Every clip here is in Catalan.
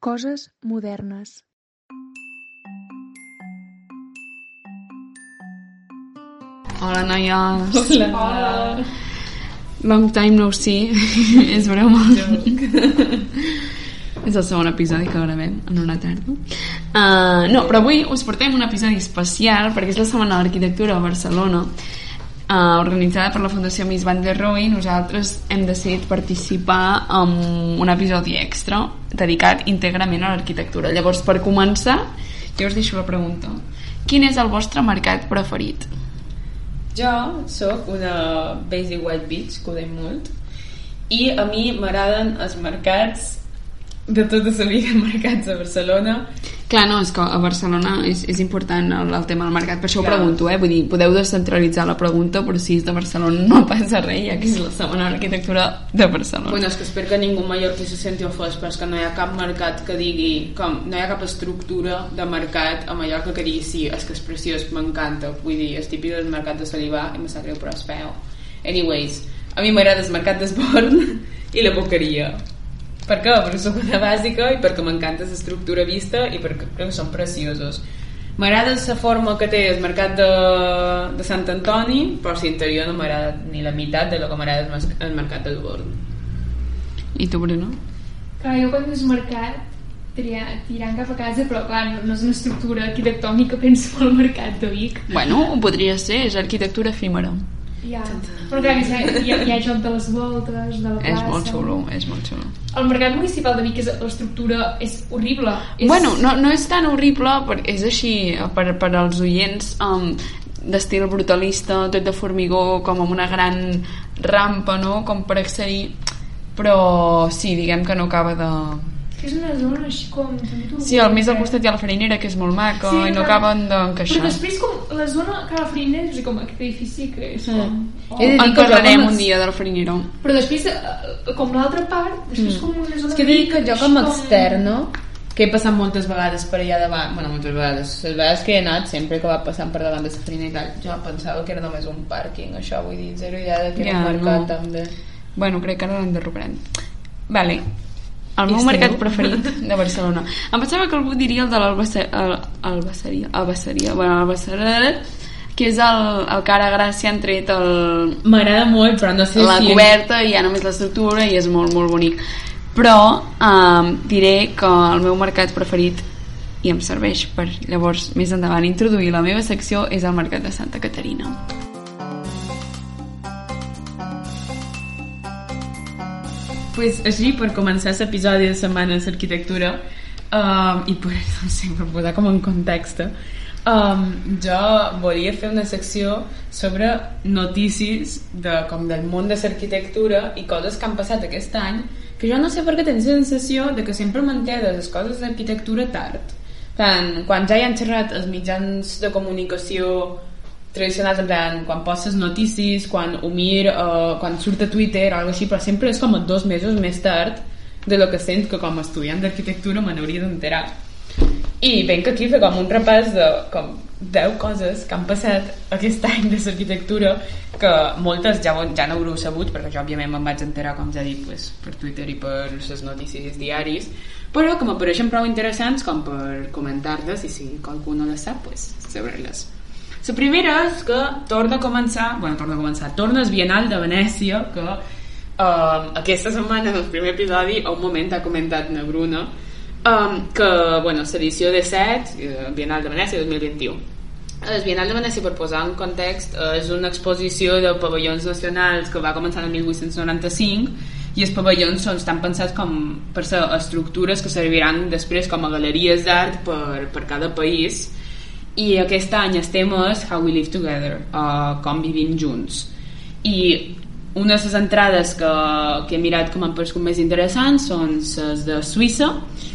Coses modernes. Hola, noies. Hola. Hola. Long time no see. És broma. És el segon episodi que gravem en una tarda. Uh, no, però avui us portem un episodi especial perquè és la Setmana de l'Arquitectura a Barcelona uh, organitzada per la Fundació Miss Van der Rohe nosaltres hem decidit participar en un episodi extra dedicat íntegrament a l'arquitectura. Llavors, per començar, jo us deixo la pregunta. Quin és el vostre mercat preferit? Jo sóc una basic white bitch, que ho molt, i a mi m'agraden els mercats de tota la vida mercats a Barcelona Clar, no, és que a Barcelona és, és important el, el tema del mercat, per això Clar. ho pregunto, eh? Vull dir, podeu descentralitzar la pregunta, però si és de Barcelona no passa res, ja que és la segona arquitectura de Barcelona. Bueno, és que espero que ningú mallorquí se senti ofès, però és que no hi ha cap mercat que digui, com, no hi ha cap estructura de mercat a Mallorca que digui, sí, és que és preciós, m'encanta. Vull dir, és típic del mercat de Salivà i me sap greu, però és feo. Anyways, a mi m'agrada el mercat d'Esborn i la boqueria. Per què? Perquè soc una bàsica i perquè m'encanta l'estructura vista i perquè crec que són preciosos. M'agrada la forma que té el mercat de, de Sant Antoni, però si interior no m'agrada ni la meitat de lo que m'agrada el, mercat d'Esborn. I tu, Bruno? Clar, jo quan és mercat tirant cap a casa, però clar, no, no és una estructura arquitectònica, penso en el mercat de Vic. Bueno, podria ser, és arquitectura efímera. Ja. Però clar, hi ha, hi ha, hi ha joc de les voltes, de la plaça... És molt xulo, és molt xulo. El mercat municipal de Vic, és, l'estructura és horrible. És... Bueno, no, no és tan horrible, perquè és així, per, per als oients, um, d'estil brutalista, tot de formigó, com amb una gran rampa, no?, com per accedir, però sí, diguem que no acaba de... Que és una zona així com... Sí, al més al costat hi ha la farinera, que és molt maca, Sí, i no clar. acaben Però d'encaixar. després com la zona que la farinera és com aquest edifici que és com... Oh. De dir En parlarem com un dia de la farinera. Però després, eh, com l'altra part, després com una zona... És que dir que jo com a així externo, que he passat moltes vegades per allà davant, bueno, moltes vegades, les vegades que he anat, sempre que va passant per davant de la farina i tal, jo pensava que era només un pàrquing, això, vull dir, zero idea de que era Ja, un mercat no. també. Bueno, crec que ara l'enderrocarem. Vale. El meu mercat preferit de Barcelona. Em pensava que algú diria el de l'Albasseria. Albasseria. Bueno, l'Albasseria, que és el, el que ara Gràcia han tret el, M'agrada molt, però no sé la si... coberta i hi ha només l'estructura i és molt, molt bonic. Però um, diré que el meu mercat preferit i em serveix per llavors més endavant introduir la meva secció és el mercat de Santa Caterina. Pues així, per començar l'episodi de Setmana d'Arquitectura um, i per, no sé, per posar com en context um, jo volia fer una secció sobre notícies de, com del món de l'arquitectura i coses que han passat aquest any que jo no sé per què tens la sensació de que sempre m'entero les coses d'arquitectura tard tant, quan ja hi han xerrat els mitjans de comunicació tradicionals, en plan, quan poses notícies, quan ho mir, uh, quan surt a Twitter, o alguna així, però sempre és com a dos mesos més tard de lo que sent que com a estudiant d'arquitectura me n'hauria d'enterar. I venc aquí a fer com un repàs de com 10 coses que han passat aquest any de l'arquitectura que moltes ja, ja no haureu sabut perquè jo òbviament me'n vaig enterar com ja dic pues, per Twitter i per les notícies diaris però que m'apareixen prou interessants com per comentar-les i si qualcú no les sap pues, saber-les la primera és que torna a començar, bueno, torna a començar, torna el Bienal de Venècia, que um, aquesta setmana, en el primer episodi, a un moment ha comentat na Bruna, um, que, bueno, l'edició de 7, eh, Bienal de Venècia 2021. El Bienal de Venècia, per posar en context, és una exposició de pavellons nacionals que va començar el 1895 i els pavellons són, estan pensats com per ser estructures que serviran després com a galeries d'art per, per cada país i aquest any el tema és How We Live Together uh, com vivim junts. I una de les entrades que, que he mirat com han paregut més interessants són les de Suïssa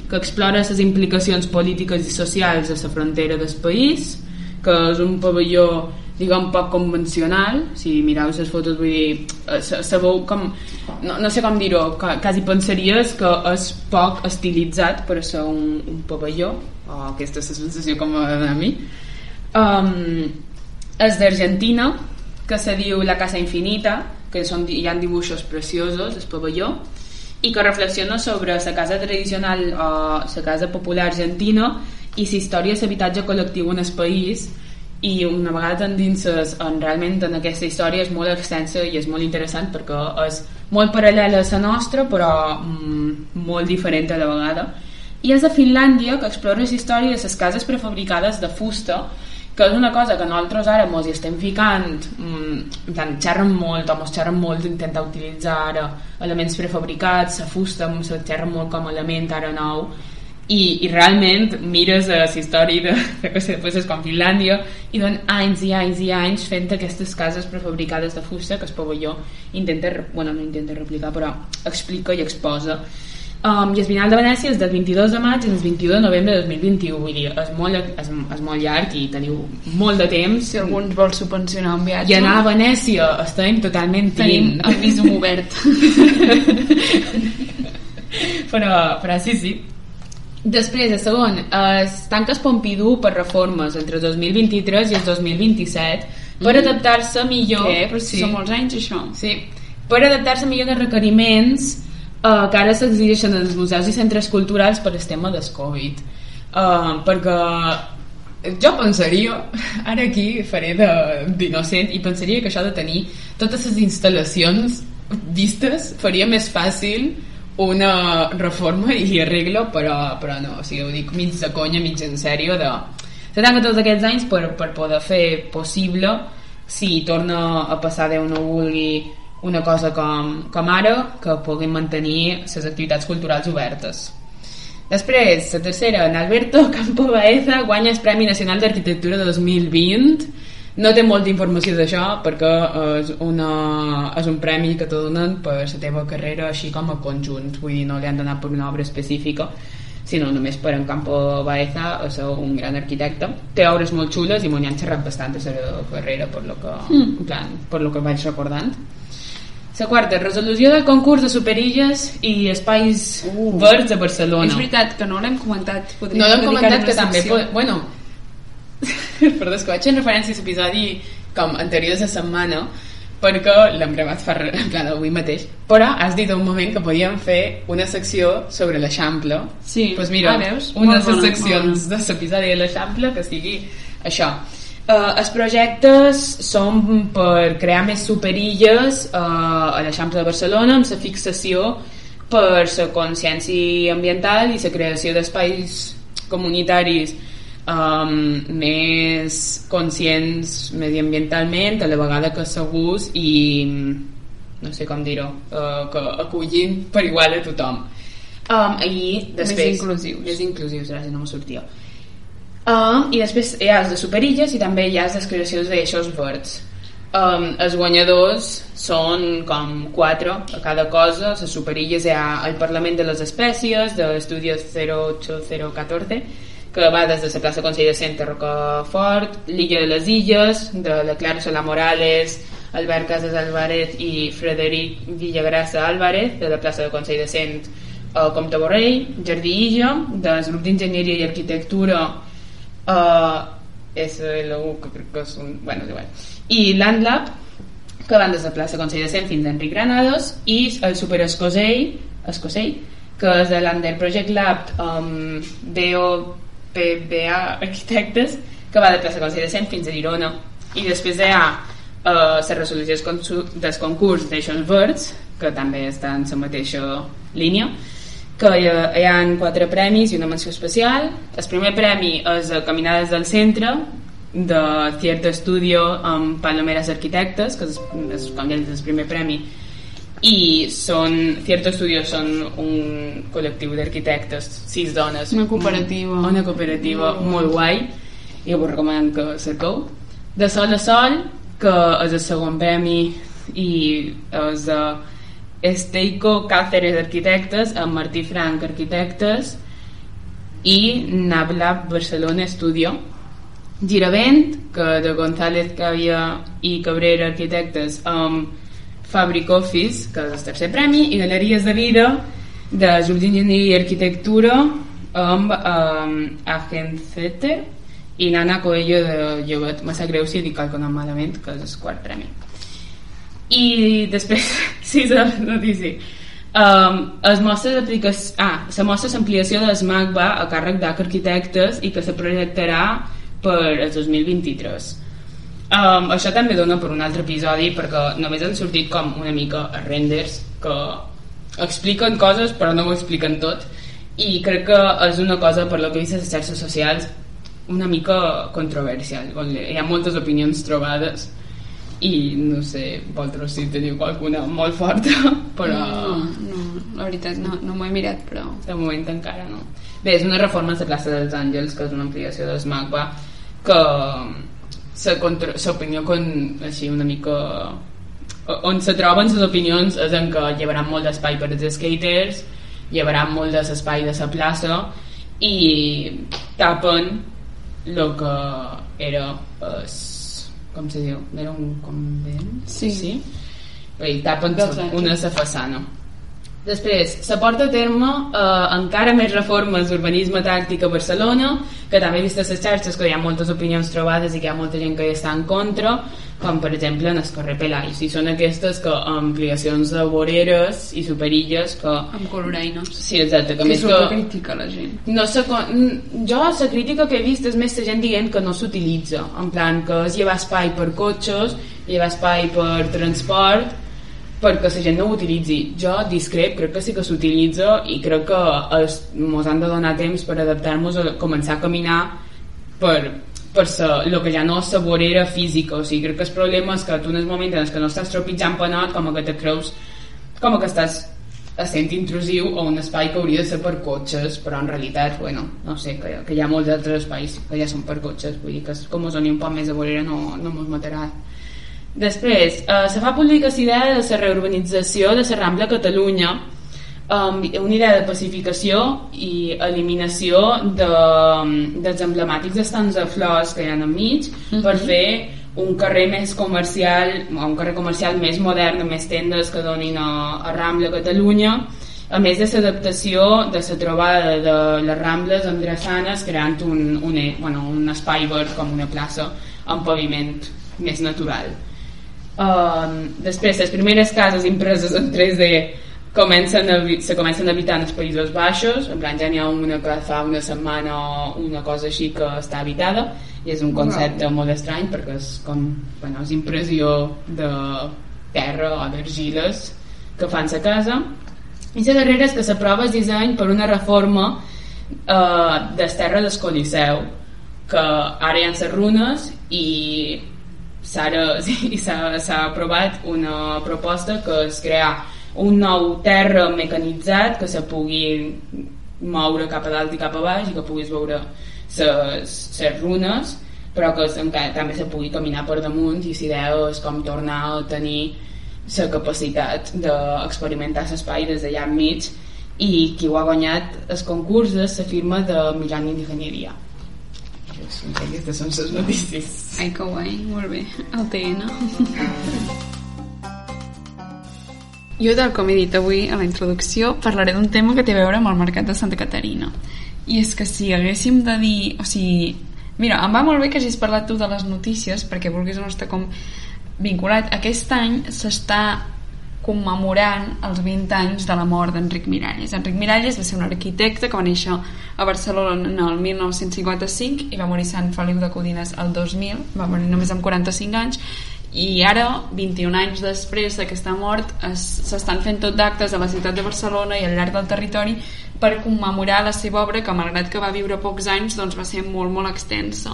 que explora les implicacions polítiques i socials a la frontera del país, que és un pavelló diguem poc convencional. Si mireu les fotos vull dir eh, sabeu com no, no sé com dir-ho quasi pensaries que és poc estilitzat per ser un, un pavelló o aquesta és la sensació com a mi. Um, és d'Argentina que se diu La Casa Infinita que són, hi ha dibuixos preciosos el pavelló i que reflexiona sobre la casa tradicional o la casa popular argentina i la història de l'habitatge col·lectiu en el país. I una vegada t'endinses en, realment en aquesta història és molt extensa i és molt interessant perquè és molt paral·lela a la nostra però mm, molt diferent a la vegada i és a Finlàndia que explora la història de les cases prefabricades de fusta que és una cosa que nosaltres ara mos hi estem ficant mm, tant xerren molt o mos xerren molt d'intentar utilitzar ara elements prefabricats, la fusta se xerra molt com a element ara nou i, i realment mires la història de, de després és com Finlàndia i donen anys i anys i anys fent aquestes cases prefabricades de fusta que el pavelló intenta, bueno, no intenta replicar però explica i exposa um, i el final de Venècia és del 22 de maig el 21 de novembre de 2021 vull dir, és molt, és, és molt llarg i teniu molt de temps si algú ens vol subvencionar un viatge i anar a Venècia estem totalment tenim el visum obert però, però sí, sí Després, el segon, es tanca el Pompidou per reformes entre el 2023 i el 2027 per mm. adaptar-se millor... Què? Però sí. són molts anys, això. Sí, per adaptar-se millor de requeriments uh, que ara s'exigeixen als museus i centres culturals per el tema del Covid. Uh, perquè jo pensaria, ara aquí faré d'innocent, i pensaria que això de tenir totes les instal·lacions vistes faria més fàcil una reforma i arreglo, però, però no, o sigui, ho dic mig de conya, mig en sèrio, de... Se tanca tots aquests anys per, per poder fer possible si torna a passar Déu no vulgui una cosa com, com ara que puguin mantenir les activitats culturals obertes. Després, la tercera, en Alberto Campo Baeza guanya el Premi Nacional d'Arquitectura de 2020 no té molta informació d'això perquè és, una, és un premi que te donen per la teva carrera així com a conjunt, vull dir, no li han donat per una obra específica sinó només per en Campo Baeza és un gran arquitecte. Té obres molt xules i m'ho han xerrat bastant de la carrera per lo que, mm. en plan, per lo que vaig recordant la quarta, resolució del concurs de superilles i espais uh. verds a Barcelona. És veritat que no l'hem comentat. Podríem no l'hem comentat, que també... Bueno, perdó, és que vaig en referència a l'episodi com anterior de la setmana perquè l'hem gravat fa en plan avui mateix però has dit un moment que podíem fer una secció sobre l'Eixample sí. pues mira, ah, veus? una de les seccions de l'episodi de l'Eixample que sigui això Uh, els projectes són per crear més superilles uh, a l'Eixample de Barcelona amb la fixació per la consciència ambiental i la creació d'espais comunitaris um, més conscients mediambientalment, a la vegada que segurs i no sé com dir-ho, uh, que acullin per igual a tothom. Um, i després, més inclusius. Més inclusius, gràcies, no me sortia. Um, I després hi ha els de superilles i també hi ha les creacions d'eixos verds. Um, els guanyadors són com quatre a cada cosa. Les superilles hi ha el Parlament de les Espècies, de l'estudi 08014, que va des de la plaça Consell de Cent a Rocafort, l'illa de les Illes, de la Clara Solà Morales, Albert Casas Álvarez i Frederic Villagrassa Álvarez, de la plaça de Consell de Cent a Comte Borrell, Jardí Illa, del grup d'Enginyeria i Arquitectura uh, SLU, que crec que és un... Bueno, igual. I l'ANLAB, que van des de plaça Consell de Cent fins a Enric Granados, i el Super Escosell, Escosell que és de l'Under Project Lab um, DO PBA Arquitectes que va de plaça Consell de Cent fins a Girona i després hi ha uh, la resolució del concurs d'Eixos Verds que també està en la mateixa línia que hi ha, hi ha quatre premis i una menció especial el primer premi és Caminades del Centre de Cierto Estudio amb Palomeres Arquitectes que és, és com ja el primer premi i són, Cierto Estudio són un col·lectiu d'arquitectes, sis dones. Una cooperativa. Una cooperativa mm. molt guai i us recomanem que cerqueu. De Sol a Sol, que és el segon premi i és de Esteico Cáceres Arquitectes amb Martí Frank Arquitectes i Nablab Barcelona Studio. Giravent, que de González Cavia i Cabrera Arquitectes amb Fabric Office, que és el tercer premi, i Galeries de Vida de Jardí d'Enginyeria i Arquitectura amb um, Agencete i Nana Coelho de Llobet. Sap greu si dic alguna malament, que és el quart premi. I després, sisena notícia. Um, es mostra d'aplicació... Ah, se mostra l'ampliació de l'SMAC va a càrrec d'AC Arquitectes i que se projectarà per el 2023. Um, això també dona per un altre episodi perquè només han sortit com una mica renders que expliquen coses però no ho expliquen tot i crec que és una cosa per lo que he vist les xarxes socials una mica controversial hi ha moltes opinions trobades i no sé, vosaltres si teniu qualcuna molt forta, però... No, no, la veritat no, no m'ho he mirat, però... De moment encara no. Bé, és una reforma a la classe dels àngels, que és una ampliació del SMACBA, que l'opinió con, així una mica... On se troben les opinions és en que llevaran molt d'espai per als skaters, llevaran molt d'espai de la plaça i tapen el que era es, com se diu? Era un convent? Sí. sí? I tapen una sa façana. Després, se porta a terme eh, encara més reformes d'urbanisme tàctic a Barcelona, que també he vist a les xarxes que hi ha moltes opinions trobades i que hi ha molta gent que hi està en contra, com per exemple en el carrer Pelais. I són aquestes que ampliacions de voreres i superilles que... Amb coloraines. Sí, exacte. Que, més és el que critica la gent. No sé, jo la crítica que he vist és més la gent dient que no s'utilitza en plan que és llevar espai per cotxes llevar espai per transport perquè la gent no ho utilitzi. Jo discrep, crec que sí que s'utilitza i crec que es, mos han de donar temps per adaptar-nos a començar a caminar per, per sa, lo que ja no és la vorera física. O sigui, crec que el problema és que tu en el moment en el que no estàs tropitjant penat com que te creus com que estàs sent intrusiu a un espai que hauria de ser per cotxes però en realitat, bueno, no sé que, que hi ha molts altres espais que ja són per cotxes. Vull dir que com us doni un poc més de vorera no, no mos matarà després, eh, se fa pública la idea de la reurbanització de la Rambla Catalunya um, una idea de pacificació i eliminació de, dels emblemàtics estants de flors que hi ha enmig mm -hmm. per fer un carrer més comercial un carrer comercial més modern amb més tendes que donin a, a Rambla Catalunya a més de l'adaptació de la trobada de les Rambles amb drassanes creant un, un, bueno, un espai verd com una plaça amb paviment més natural Um, després, les primeres cases impreses en 3D comencen a, se comencen a habitar en els Països Baixos, en plan ja n'hi ha una que fa una setmana o una cosa així que està habitada i és un concepte molt estrany perquè és com, bueno, és impressió de terra o d'argiles que fan sa casa. I la darrera és que s'aprova el disseny per una reforma eh, des terra del Coliseu que ara hi ha les runes i s'ha aprovat una proposta que és crear un nou terra mecanitzat que se pugui moure cap a dalt i cap a baix i que puguis veure les runes però que encara també se pugui caminar per damunt i l'idea és com tornar a tenir la capacitat d'experimentar l'espai des d'allà enmig i qui ho ha guanyat el concurs és la firma de Milani d'Enginyeria aquestes són les notícies Ai, que guai, molt bé. El TN. Jo, tal com he dit avui a la introducció, parlaré d'un tema que té a veure amb el mercat de Santa Caterina. I és que si haguéssim de dir... O sigui, mira, em va molt bé que hagis parlat tu de les notícies perquè vulguis no estar com vinculat. Aquest any s'està commemorant els 20 anys de la mort d'Enric Miralles. Enric Miralles va ser un arquitecte que va néixer a Barcelona en el 1955 i va morir a Sant Feliu de Codines el 2000, va morir només amb 45 anys i ara, 21 anys després d'aquesta mort, es- s'estan fent tot d'actes a la ciutat de Barcelona i al llarg del territori per commemorar la seva obra que malgrat que va viure pocs anys doncs va ser molt molt extensa.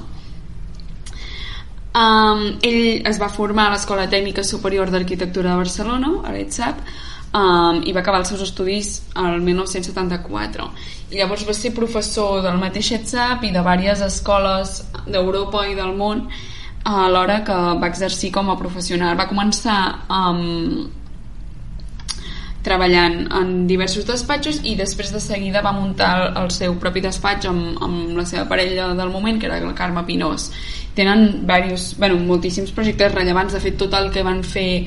Um, ell es va formar a l'Escola Tècnica Superior d'Arquitectura de Barcelona, a l'ETSAP, um, i va acabar els seus estudis al 1974. I llavors va ser professor del mateix ETSAP i de diverses escoles d'Europa i del món alhora que va exercir com a professional. Va començar um, treballant en diversos despatxos i després de seguida va muntar el, el seu propi despatx amb, amb la seva parella del moment, que era la Carme Pinós. Tenen diversos, bueno, moltíssims projectes rellevants, de fet tot el que van fer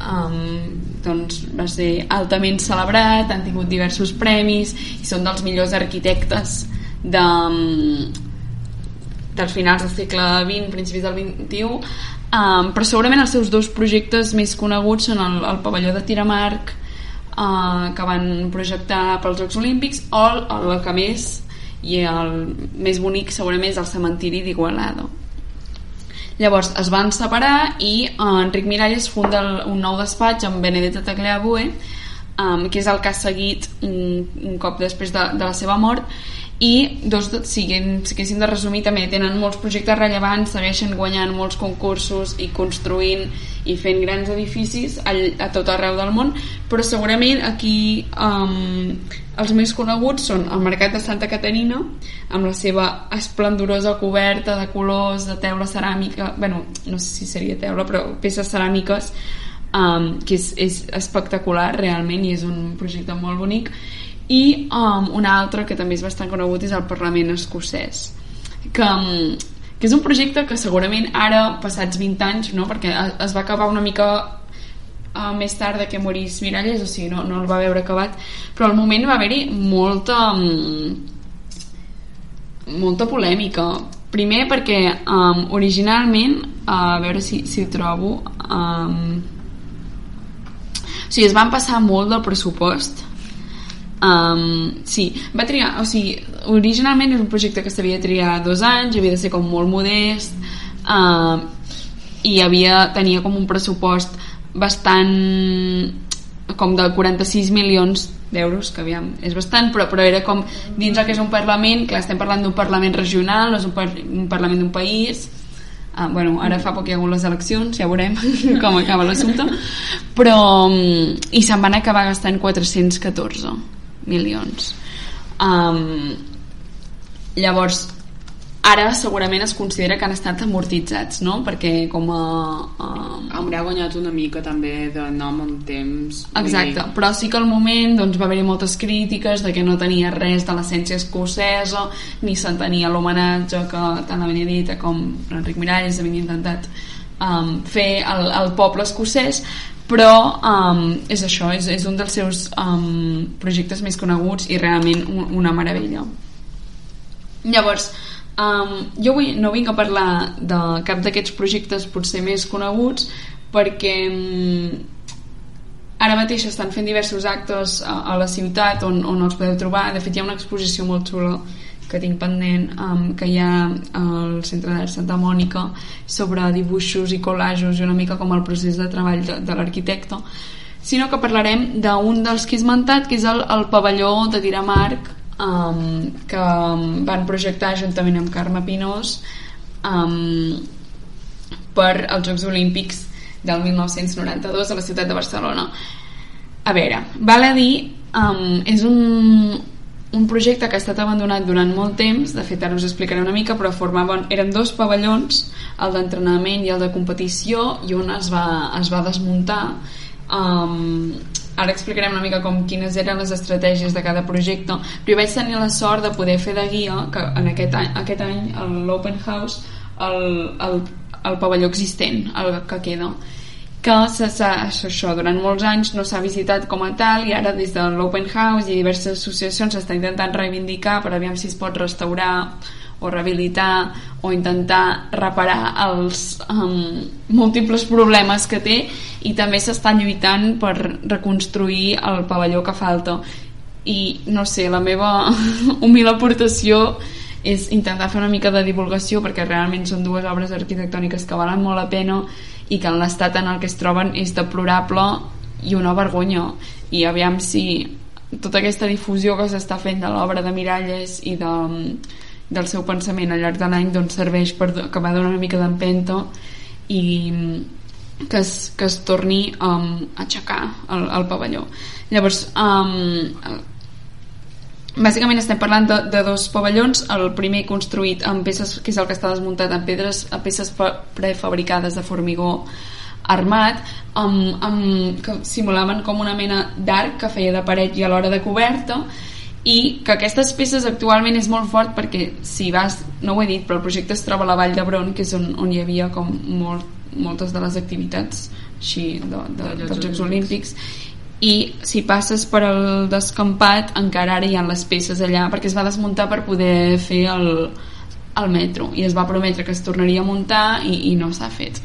um, doncs, va ser altament celebrat, han tingut diversos premis i són dels millors arquitectes de, dels finals del segle XX, principis del XXI, um, però segurament els seus dos projectes més coneguts són el, el pavelló de Tiramarc, uh, que van projectar pels Jocs Olímpics, o el, el que més, i el més bonic segurament és el cementiri d'Igualada. Llavors es van separar i uh, Enric Miralles funda un nou despatx amb Benedetta Tagliabue, um, que és el que ha seguit un, un cop després de, de la seva mort. I dos, si, si haguéssim de resumir també tenen molts projectes rellevants segueixen guanyant molts concursos i construint i fent grans edificis a, a tot arreu del món. Però segurament aquí um, els més coneguts són el Mercat de Santa Caterina amb la seva esplendorosa coberta de colors, de teula ceràmica bueno, no sé si seria teula però peces ceràmiques um, que és, és espectacular realment i és un projecte molt bonic i um, un altre que també és bastant conegut és el Parlament escocès que, um, que és un projecte que segurament ara, passats 20 anys no? perquè es va acabar una mica uh, més tard que morís Miralles o sigui, no, no el va veure acabat però al moment va haver-hi molta um, molta polèmica primer perquè um, originalment uh, a veure si, si ho trobo um, sigui, es van passar molt del pressupost. Um, sí, va triar, o sigui, originalment era un projecte que s'havia de triar dos anys, havia de ser com molt modest, uh, i havia, tenia com un pressupost bastant com de 46 milions d'euros, que aviam, és bastant, però, però era com dins el que és un Parlament, que estem parlant d'un Parlament regional, no és un, par un Parlament d'un país, Ah, bueno, ara fa poc hi ha hagut les eleccions, ja veurem com acaba l'assumpte, però... i se'n van acabar gastant 414 milions. Um, llavors, ara segurament es considera que han estat amortitzats, no? Perquè com a... a... Haurà guanyat una mica també de nom en temps. Exacte, dir... però sí que al moment doncs, va haver-hi moltes crítiques de que no tenia res de l'essència escocesa, ni s'entenia l'homenatge que tant la Benedita com Enric Miralles havien intentat um, fer al, al poble escocès, però um, és això, és, és un dels seus um, projectes més coneguts i realment un, una meravella llavors um, jo avui no vinc a parlar de cap d'aquests projectes potser més coneguts perquè um, ara mateix estan fent diversos actes a, a la ciutat on, on els podeu trobar. De fet hi ha una exposició molt xula que tinc pendent um, que hi ha al Centre d'Art Santa Mònica sobre dibuixos i col·lajos i una mica com el procés de treball de, de l'arquitecte sinó que parlarem d'un dels que he esmentat que és el, el pavelló de Tiramarc um, que van projectar juntament amb Carme Pinós um, per als Jocs Olímpics del 1992 a la ciutat de Barcelona a veure, val a dir um, és un, un projecte que ha estat abandonat durant molt temps, de fet ara us explicaré una mica, però formaven, eren dos pavellons, el d'entrenament i el de competició, i un es va, es va desmuntar. Um, ara explicarem una mica com quines eren les estratègies de cada projecte, però jo vaig tenir la sort de poder fer de guia, que en aquest any, aquest any l'Open House, el, el, el pavelló existent, el que queda, que això, durant molts anys no s'ha visitat com a tal i ara des de l'Open House i diverses associacions s'està intentant reivindicar per aviam si es pot restaurar o rehabilitar o intentar reparar els um, múltiples problemes que té i també s'està lluitant per reconstruir el pavelló que falta. I no sé, la meva humil aportació és intentar fer una mica de divulgació perquè realment són dues obres arquitectòniques que valen molt la pena i que en l'estat en el que es troben és deplorable i una vergonya. I aviam si tota aquesta difusió que s'està fent de l'obra de Miralles i de, del seu pensament al llarg de l'any doncs serveix per acabar de donar una mica d'empenta i que es, que es torni um, a aixecar el, el pavelló. Llavors um, bàsicament estem parlant de, de dos pavellons el primer construït amb peces que és el que està desmuntat en pedres a peces prefabricades de formigó armat amb, amb, que simulaven com una mena d'arc que feia de paret i alhora de coberta i que aquestes peces actualment és molt fort perquè si vas, no ho he dit però el projecte es troba a la Vall d'Hebron que és on, on hi havia com molt, moltes de les activitats així de, de, dels Jocs Olímpics. I si passes per el descampat encara ara hi ha les peces allà perquè es va desmuntar per poder fer el, el metro i es va prometre que es tornaria a muntar i, i no s'ha fet.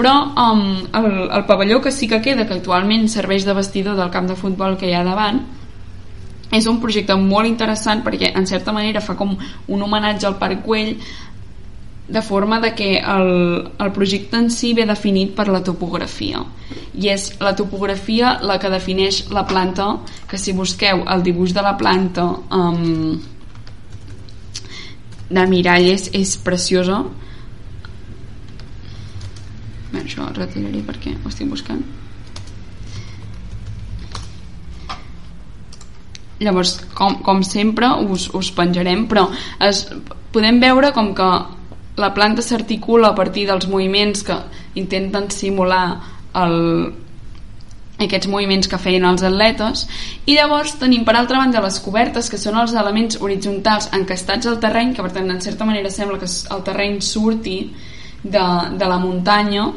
Però um, el, el pavelló que sí que queda que actualment serveix de vestidor del camp de futbol que hi ha davant és un projecte molt interessant perquè en certa manera fa com un homenatge al Parc Güell de forma de que el, el projecte en si ve definit per la topografia. I és la topografia la que defineix la planta que si busqueu el dibuix de la planta um, de Miralles és preciosa. Bé, això ho retiraré perquè ho estic buscant llavors com, com sempre us, us penjarem però es, podem veure com que la planta s'articula a partir dels moviments que intenten simular el, aquests moviments que feien els atletes. I llavors tenim per altra banda les cobertes que són els elements horitzontals encastats al terreny que per tant en certa manera sembla que el terreny surti de, de la muntanya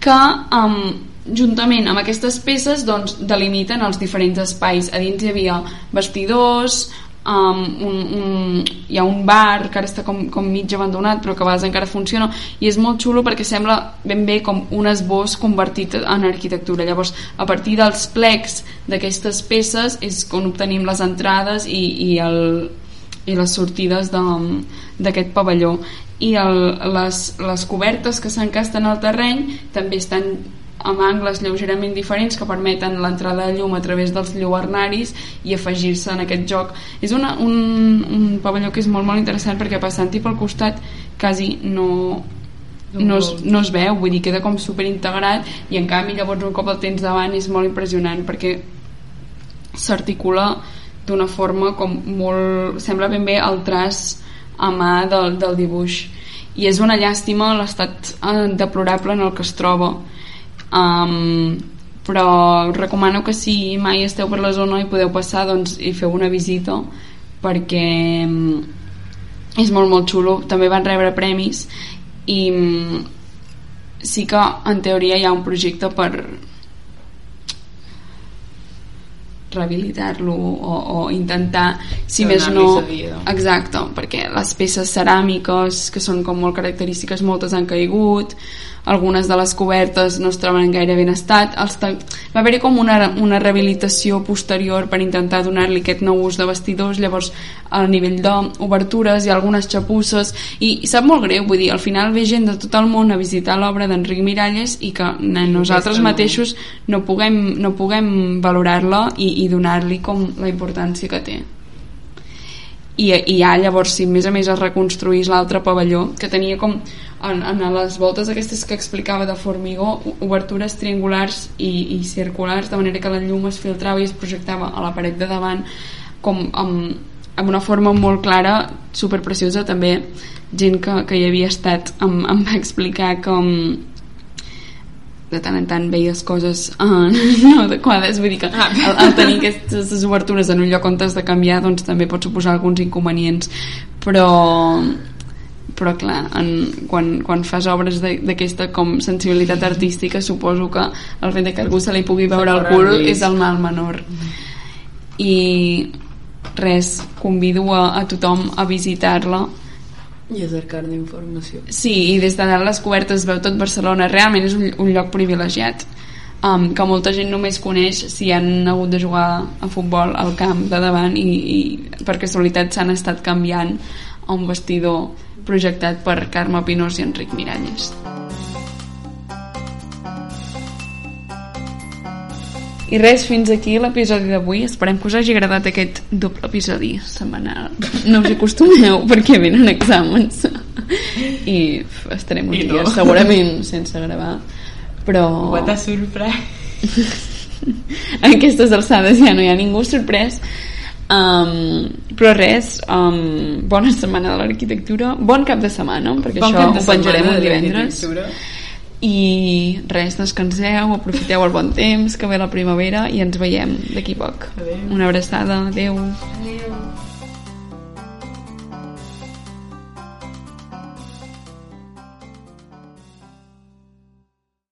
que um, juntament amb aquestes peces doncs, delimiten els diferents espais. A dins hi havia vestidors um, un, un, hi ha un bar que ara està com, com mig abandonat però que a vegades encara funciona i és molt xulo perquè sembla ben bé com un esbós convertit en arquitectura. Llavors a partir dels plecs d'aquestes peces és on obtenim les entrades i, i, el, i les sortides d'aquest pavelló. I el, les, les cobertes que s'encasten al terreny també estan amb angles lleugerament diferents que permeten l'entrada de llum a través dels lluernaris i afegir-se en aquest joc. És una, un, un pavelló que és molt molt interessant perquè passant-hi pel costat quasi no, no es, no es veu, vull dir, queda com super integrat i en canvi llavors un cop el tens davant és molt impressionant perquè s'articula d'una forma com molt... sembla ben bé el traç a mà del, del dibuix. I és una llàstima l'estat eh, deplorable en el que es troba um, però recomano que si mai esteu per la zona i podeu passar doncs hi feu una visita perquè um, és molt molt xulo. També van rebre premis i um, sí que en teoria hi ha un projecte per rehabilitar-lo o, o intentar si més no exacte, perquè les peces ceràmiques que són com molt característiques moltes han caigut algunes de les cobertes no es troben en gaire ben estat els va haver-hi com una, una rehabilitació posterior per intentar donar-li aquest nou ús de vestidors llavors al nivell d'obertures i algunes xapusses i, i sap molt greu, vull dir, al final ve gent de tot el món a visitar l'obra d'Enric Miralles i que nosaltres mateixos no puguem, no puguem valorar-la i, i donar-li com la importància que té. I, i ja llavors si més a més es reconstruís l'altre pavelló que tenia com en, en les voltes aquestes que explicava de formigó obertures triangulars i, i circulars de manera que la llum es filtrava i es projectava a la paret de davant com amb, amb una forma molt clara superpreciosa també gent que, que hi havia estat em, em va explicar com de tant en tant veies coses uh, no adequades vull dir que ah. el, el tenir aquestes obertures en un lloc on has de canviar doncs també pot suposar alguns inconvenients. Però però clar, en, quan, quan fas obres d'aquesta com sensibilitat artística suposo que el fet que algú se li pugui veure el cul és el mal menor. I res, convido a, a tothom a visitar-la i a cercar d'informació sí, i des de dalt les cobertes veu tot Barcelona realment és un, un lloc privilegiat um, que molta gent només coneix si han hagut de jugar a futbol al camp de davant i, i per casualitat s'han estat canviant a un vestidor projectat per Carme Pinós i Enric Miralles. I res, fins aquí l'episodi d'avui. Esperem que us hagi agradat aquest doble episodi setmanal. No us acostumeu perquè venen exàmens. I estarem uns I no. dies segurament sense gravar. Però... What a sorprès. en aquestes alçades ja no hi ha ningú sorprès Um, però res, um, bona setmana de l'arquitectura, bon cap de setmana, perquè bon això ho penjarem un divendres. I res, descanseu, aprofiteu el bon temps, que ve la primavera i ens veiem d'aquí poc. Adéu. Una abraçada, adeu. Adéu.